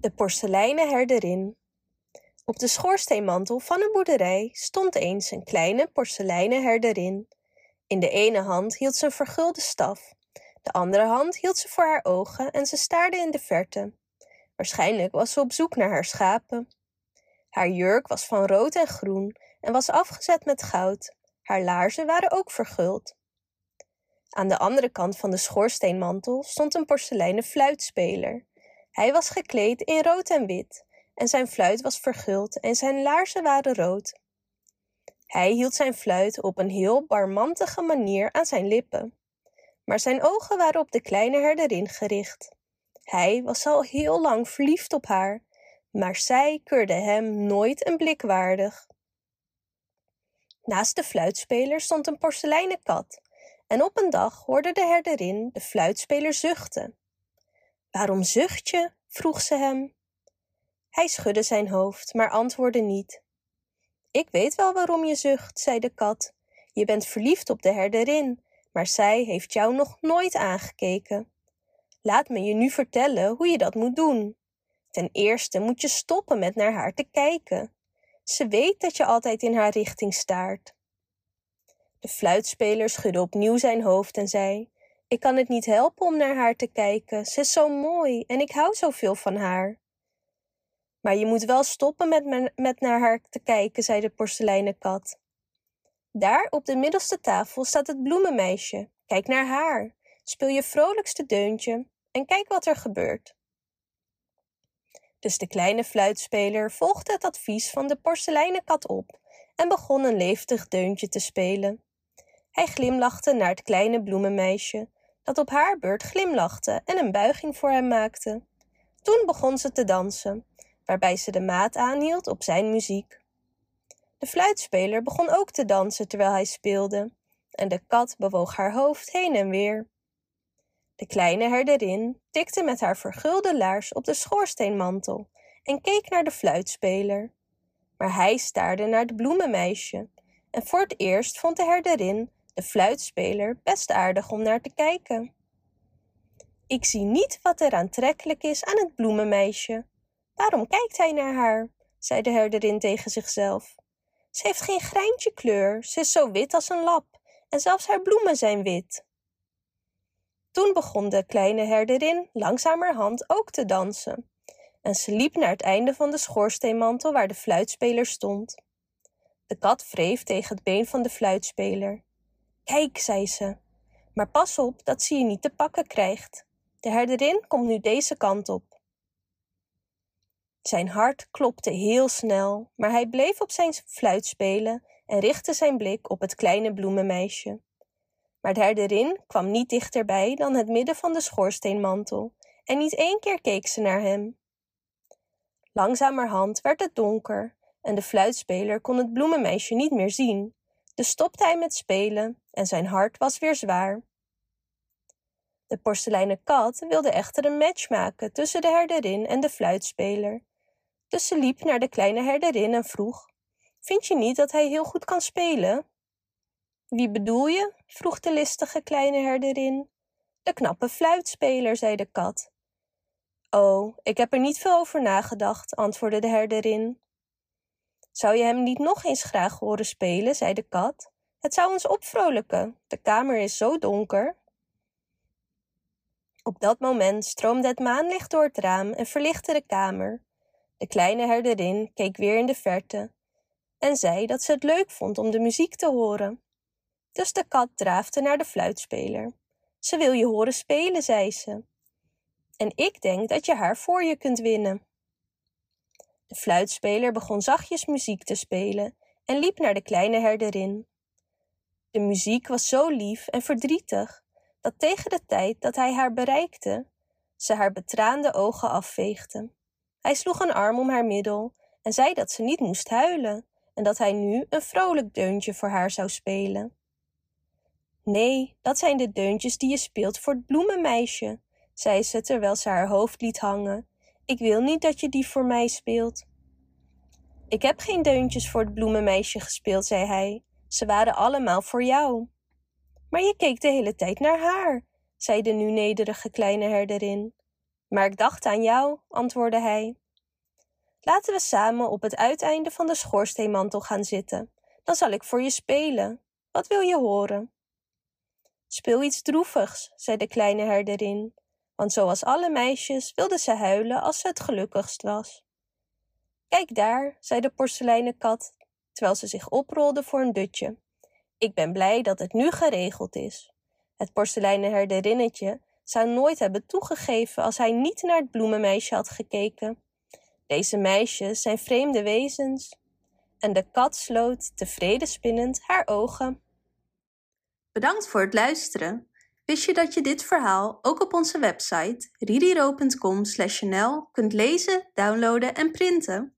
De porseleinen herderin. Op de schoorsteenmantel van een boerderij stond eens een kleine porseleinen herderin. In de ene hand hield ze een vergulde staf, de andere hand hield ze voor haar ogen en ze staarde in de verte. Waarschijnlijk was ze op zoek naar haar schapen. Haar jurk was van rood en groen en was afgezet met goud. Haar laarzen waren ook verguld. Aan de andere kant van de schoorsteenmantel stond een porseleinen fluitspeler. Hij was gekleed in rood en wit, en zijn fluit was verguld en zijn laarzen waren rood. Hij hield zijn fluit op een heel barmantige manier aan zijn lippen, maar zijn ogen waren op de kleine herderin gericht. Hij was al heel lang verliefd op haar, maar zij keurde hem nooit een blik waardig. Naast de fluitspeler stond een porseleinen kat, en op een dag hoorde de herderin de fluitspeler zuchten. Waarom zucht je? vroeg ze hem. Hij schudde zijn hoofd, maar antwoordde niet. Ik weet wel waarom je zucht, zei de kat. Je bent verliefd op de herderin, maar zij heeft jou nog nooit aangekeken. Laat me je nu vertellen hoe je dat moet doen. Ten eerste moet je stoppen met naar haar te kijken. Ze weet dat je altijd in haar richting staart. De fluitspeler schudde opnieuw zijn hoofd en zei: Ik kan het niet helpen om naar haar te kijken. Ze is zo mooi en ik hou zoveel van haar. Maar je moet wel stoppen met, met naar haar te kijken, zei de porseleinen kat. Daar op de middelste tafel staat het bloemenmeisje. Kijk naar haar. Speel je vrolijkste deuntje en kijk wat er gebeurt. Dus de kleine fluitspeler volgde het advies van de porseleinen kat op en begon een levendig deuntje te spelen. Hij glimlachte naar het kleine bloemenmeisje, dat op haar beurt glimlachte en een buiging voor hem maakte. Toen begon ze te dansen, waarbij ze de maat aanhield op zijn muziek. De fluitspeler begon ook te dansen terwijl hij speelde, en de kat bewoog haar hoofd heen en weer. De kleine herderin tikte met haar vergulde laars op de schoorsteenmantel en keek naar de fluitspeler. Maar hij staarde naar het bloemenmeisje, en voor het eerst vond de herderin de fluitspeler best aardig om naar te kijken. Ik zie niet wat er aantrekkelijk is aan het bloemenmeisje. Waarom kijkt hij naar haar? zei de herderin tegen zichzelf. Ze heeft geen greintje kleur, ze is zo wit als een lap, en zelfs haar bloemen zijn wit. Toen begon de kleine herderin langzamerhand ook te dansen, en ze liep naar het einde van de schoorsteenmantel waar de fluitspeler stond. De kat wreef tegen het been van de fluitspeler. Kijk, zei ze, maar pas op dat ze je niet te pakken krijgt. De herderin komt nu deze kant op. Zijn hart klopte heel snel, maar hij bleef op zijn fluit spelen en richtte zijn blik op het kleine bloemenmeisje. Maar de herderin kwam niet dichterbij dan het midden van de schoorsteenmantel, en niet één keer keek ze naar hem. Langzamerhand werd het donker en de fluitspeler kon het bloemenmeisje niet meer zien, dus stopte hij met spelen en zijn hart was weer zwaar. De porseleinen kat wilde echter een match maken tussen de herderin en de fluitspeler, dus ze liep naar de kleine herderin en vroeg: Vind je niet dat hij heel goed kan spelen? Wie bedoel je? vroeg de listige kleine herderin. De knappe fluitspeler, zei de kat. Oh, ik heb er niet veel over nagedacht, antwoordde de herderin. Zou je hem niet nog eens graag horen spelen, zei de kat. Het zou ons opvrolijken. De kamer is zo donker. Op dat moment stroomde het maanlicht door het raam en verlichtte de kamer. De kleine herderin keek weer in de verte en zei dat ze het leuk vond om de muziek te horen. Dus de kat draafde naar de fluitspeler. Ze wil je horen spelen, zei ze. En ik denk dat je haar voor je kunt winnen. De fluitspeler begon zachtjes muziek te spelen en liep naar de kleine herderin. De muziek was zo lief en verdrietig dat tegen de tijd dat hij haar bereikte, ze haar betraande ogen afveegde. Hij sloeg een arm om haar middel en zei dat ze niet moest huilen en dat hij nu een vrolijk deuntje voor haar zou spelen. Nee, dat zijn de deuntjes die je speelt voor het bloemenmeisje, zei ze terwijl ze haar hoofd liet hangen. Ik wil niet dat je die voor mij speelt. Ik heb geen deuntjes voor het bloemenmeisje gespeeld, zei hij. Ze waren allemaal voor jou. Maar je keek de hele tijd naar haar, zei de nu nederige kleine herderin. Maar ik dacht aan jou, antwoordde hij. Laten we samen op het uiteinde van de schoorsteenmantel gaan zitten. Dan zal ik voor je spelen. Wat wil je horen? Speel iets droevigs, zei de kleine herderin, want zoals alle meisjes wilde ze huilen als ze het gelukkigst was. Kijk daar, zei de porseleinen kat, terwijl ze zich oprolde voor een dutje. Ik ben blij dat het nu geregeld is. Het porseleinen herderinnetje zou nooit hebben toegegeven als hij niet naar het bloemenmeisje had gekeken. Deze meisjes zijn vreemde wezens. En de kat sloot, tevreden spinnend, haar ogen. Bedankt voor het luisteren. Wist je dat je dit verhaal ook op onze website ririro.com/nl kunt lezen, downloaden en printen?